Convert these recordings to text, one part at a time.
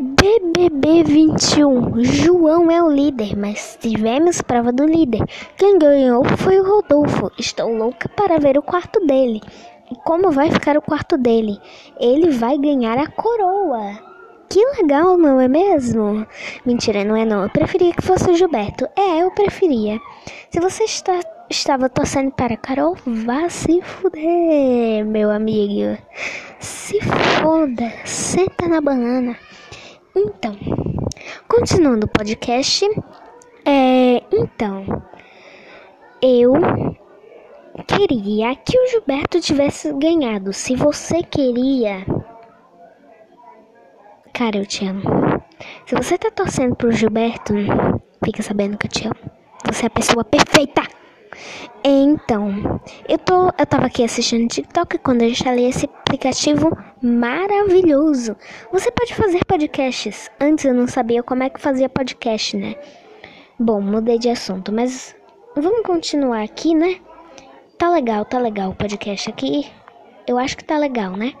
BBB 21. João é o líder, mas tivemos prova do líder. Quem ganhou foi o Rodolfo. Estou louca para ver o quarto dele. E como vai ficar o quarto dele? Ele vai ganhar a coroa. Que legal, não é mesmo? Mentira, não é não. Eu preferia que fosse o Gilberto. É, eu preferia. Se você está, estava torcendo para Carol, vá se fuder, meu amigo. Se foda. Senta na banana. Então, continuando o podcast, é, então, eu queria que o Gilberto tivesse ganhado. Se você queria, cara, eu te amo. Se você tá torcendo pro Gilberto, fica sabendo que eu te amo. Você é a pessoa perfeita. Então, eu tô, eu tava aqui assistindo TikTok quando eu instalei esse aplicativo maravilhoso. Você pode fazer podcasts. Antes eu não sabia como é que fazia podcast, né? Bom, mudei de assunto, mas vamos continuar aqui, né? Tá legal, tá legal o podcast aqui. Eu acho que tá legal, né?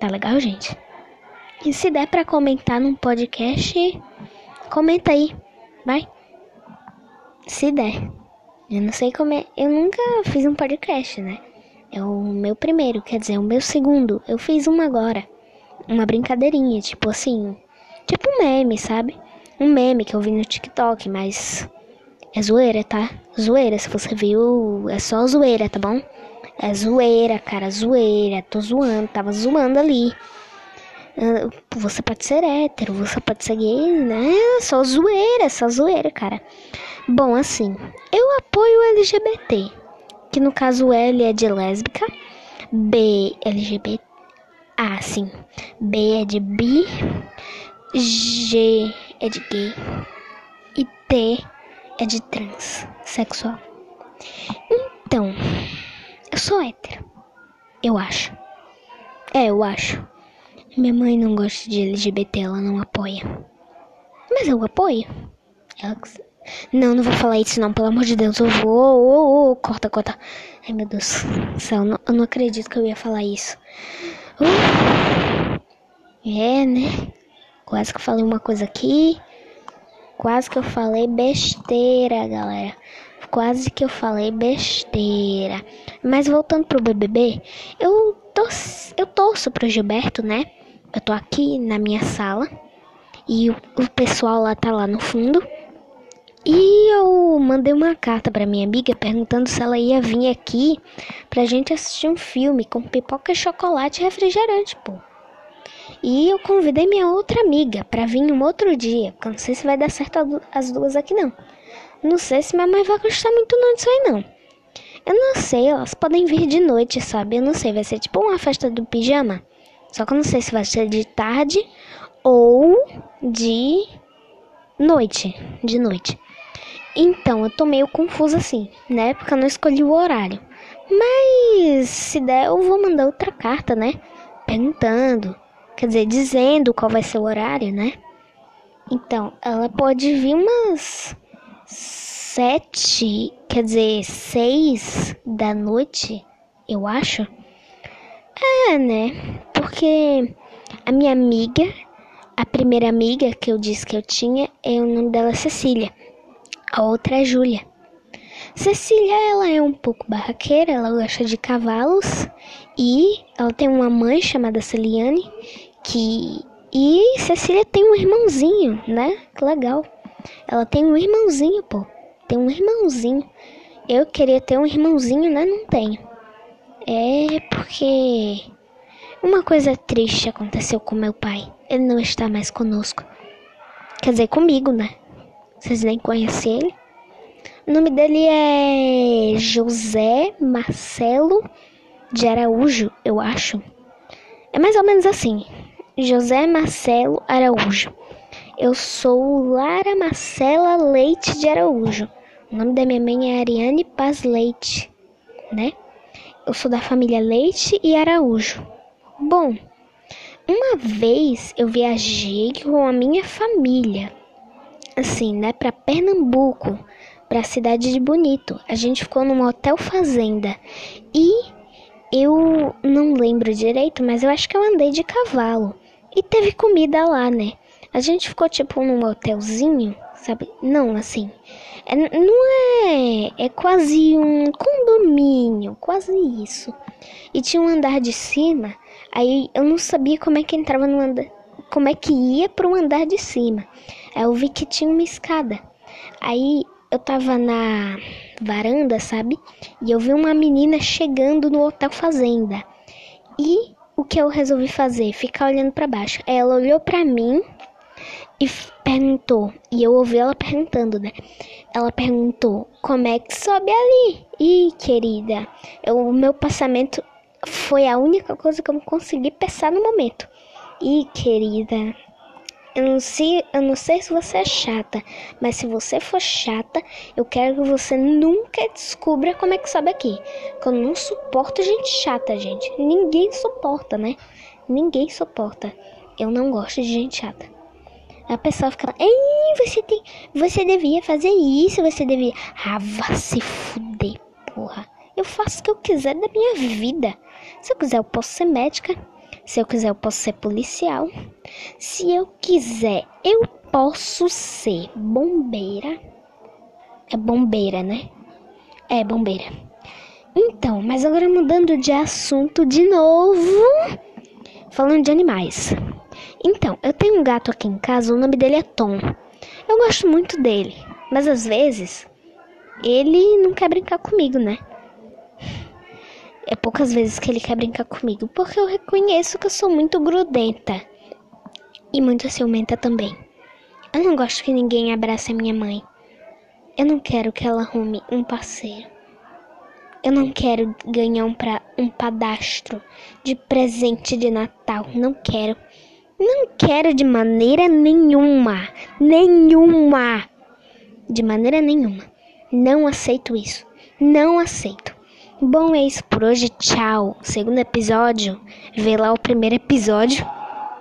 Tá legal, gente? E se der para comentar num podcast, comenta aí, vai. Se der. Eu não sei como é. Eu nunca fiz um podcast, né? É o meu primeiro, quer dizer, o meu segundo. Eu fiz uma agora. Uma brincadeirinha, tipo assim. Tipo um meme, sabe? Um meme que eu vi no TikTok, mas. É zoeira, tá? Zoeira, se você viu, é só zoeira, tá bom? É zoeira, cara, zoeira. Tô zoando, tava zoando ali. Ah, você pode ser hétero, você pode ser gay, né? Só zoeira, só zoeira, cara. Bom, assim, eu apoio LGBT, que no caso L é de lésbica, B LGBT, ah, sim, B é de bi, G é de gay e T é de transexual. Então, eu sou hétero, eu acho. É, eu acho. Minha mãe não gosta de LGBT, ela não apoia. Mas eu apoio. Ela não, não vou falar isso não, pelo amor de Deus. Eu vou. Oh, oh, oh, corta, corta. Ai, meu Deus do céu, não, eu não acredito que eu ia falar isso. Uh, é, né? Quase que eu falei uma coisa aqui. Quase que eu falei besteira, galera. Quase que eu falei besteira. Mas voltando pro BBB, eu torço, eu torço pro Gilberto, né? Eu tô aqui na minha sala e o, o pessoal lá tá lá no fundo. E eu mandei uma carta para minha amiga perguntando se ela ia vir aqui pra gente assistir um filme com pipoca, chocolate e refrigerante, pô. E eu convidei minha outra amiga para vir um outro dia, porque não sei se vai dar certo as duas aqui não. Não sei se minha mãe vai gostar muito não disso aí não. Eu não sei, elas podem vir de noite, sabe? Eu não sei, vai ser tipo uma festa do pijama. Só que eu não sei se vai ser de tarde ou de noite, de noite. Então, eu tô meio confusa assim, né? Porque eu não escolhi o horário. Mas se der, eu vou mandar outra carta, né? Perguntando, quer dizer, dizendo qual vai ser o horário, né? Então, ela pode vir umas sete, quer dizer, seis da noite, eu acho. É, né? Porque a minha amiga, a primeira amiga que eu disse que eu tinha, é o nome dela é Cecília. A outra é Júlia. Cecília, ela é um pouco barraqueira, ela gosta de cavalos e ela tem uma mãe chamada Celiane que e Cecília tem um irmãozinho, né? Que legal. Ela tem um irmãozinho, pô. Tem um irmãozinho. Eu queria ter um irmãozinho, né? Não tenho. É porque uma coisa triste aconteceu com meu pai. Ele não está mais conosco. Quer dizer, comigo, né? Vocês nem conhecem ele. O nome dele é José Marcelo de Araújo, eu acho. É mais ou menos assim. José Marcelo Araújo. Eu sou Lara Marcela Leite de Araújo. O nome da minha mãe é Ariane Paz Leite, né? Eu sou da família Leite e Araújo. Bom, uma vez eu viajei com a minha família assim, né, para Pernambuco, para a cidade de Bonito. A gente ficou num hotel fazenda e eu não lembro direito, mas eu acho que eu andei de cavalo e teve comida lá, né? A gente ficou tipo num hotelzinho, sabe? Não, assim. É, não é. É quase um condomínio, quase isso. E tinha um andar de cima. Aí eu não sabia como é que entrava no andar. Como é que ia pro andar de cima. Eu vi que tinha uma escada. Aí eu tava na varanda, sabe? E eu vi uma menina chegando no Hotel Fazenda. E o que eu resolvi fazer? Ficar olhando para baixo. Ela olhou para mim e perguntou. E eu ouvi ela perguntando, né? Ela perguntou: Como é que sobe ali? E querida, eu, o meu passamento foi a única coisa que eu consegui pensar no momento. E querida, eu não, sei, eu não sei se você é chata, mas se você for chata, eu quero que você nunca descubra como é que sobe aqui. Que eu não suporto gente chata, gente. Ninguém suporta, né? Ninguém suporta. Eu não gosto de gente chata. A pessoa fica, ei, você tem, você devia fazer isso, você devia. Ah, vá se fuder, porra. Eu faço o que eu quiser da minha vida. Se eu quiser, eu posso ser médica. Se eu quiser, eu posso ser policial. Se eu quiser, eu posso ser bombeira. É bombeira, né? É bombeira. Então, mas agora mudando de assunto de novo, falando de animais. Então, eu tenho um gato aqui em casa, o nome dele é Tom. Eu gosto muito dele, mas às vezes ele não quer brincar comigo, né? É poucas vezes que ele quer brincar comigo, porque eu reconheço que eu sou muito grudenta e muito ciumenta também. Eu não gosto que ninguém abrace a minha mãe. Eu não quero que ela arrume um parceiro. Eu não quero ganhar um, pra, um padastro de presente de Natal. Não quero. Não quero de maneira nenhuma. Nenhuma. De maneira nenhuma. Não aceito isso. Não aceito. Bom, é isso por hoje. Tchau. Segundo episódio. Vê lá o primeiro episódio.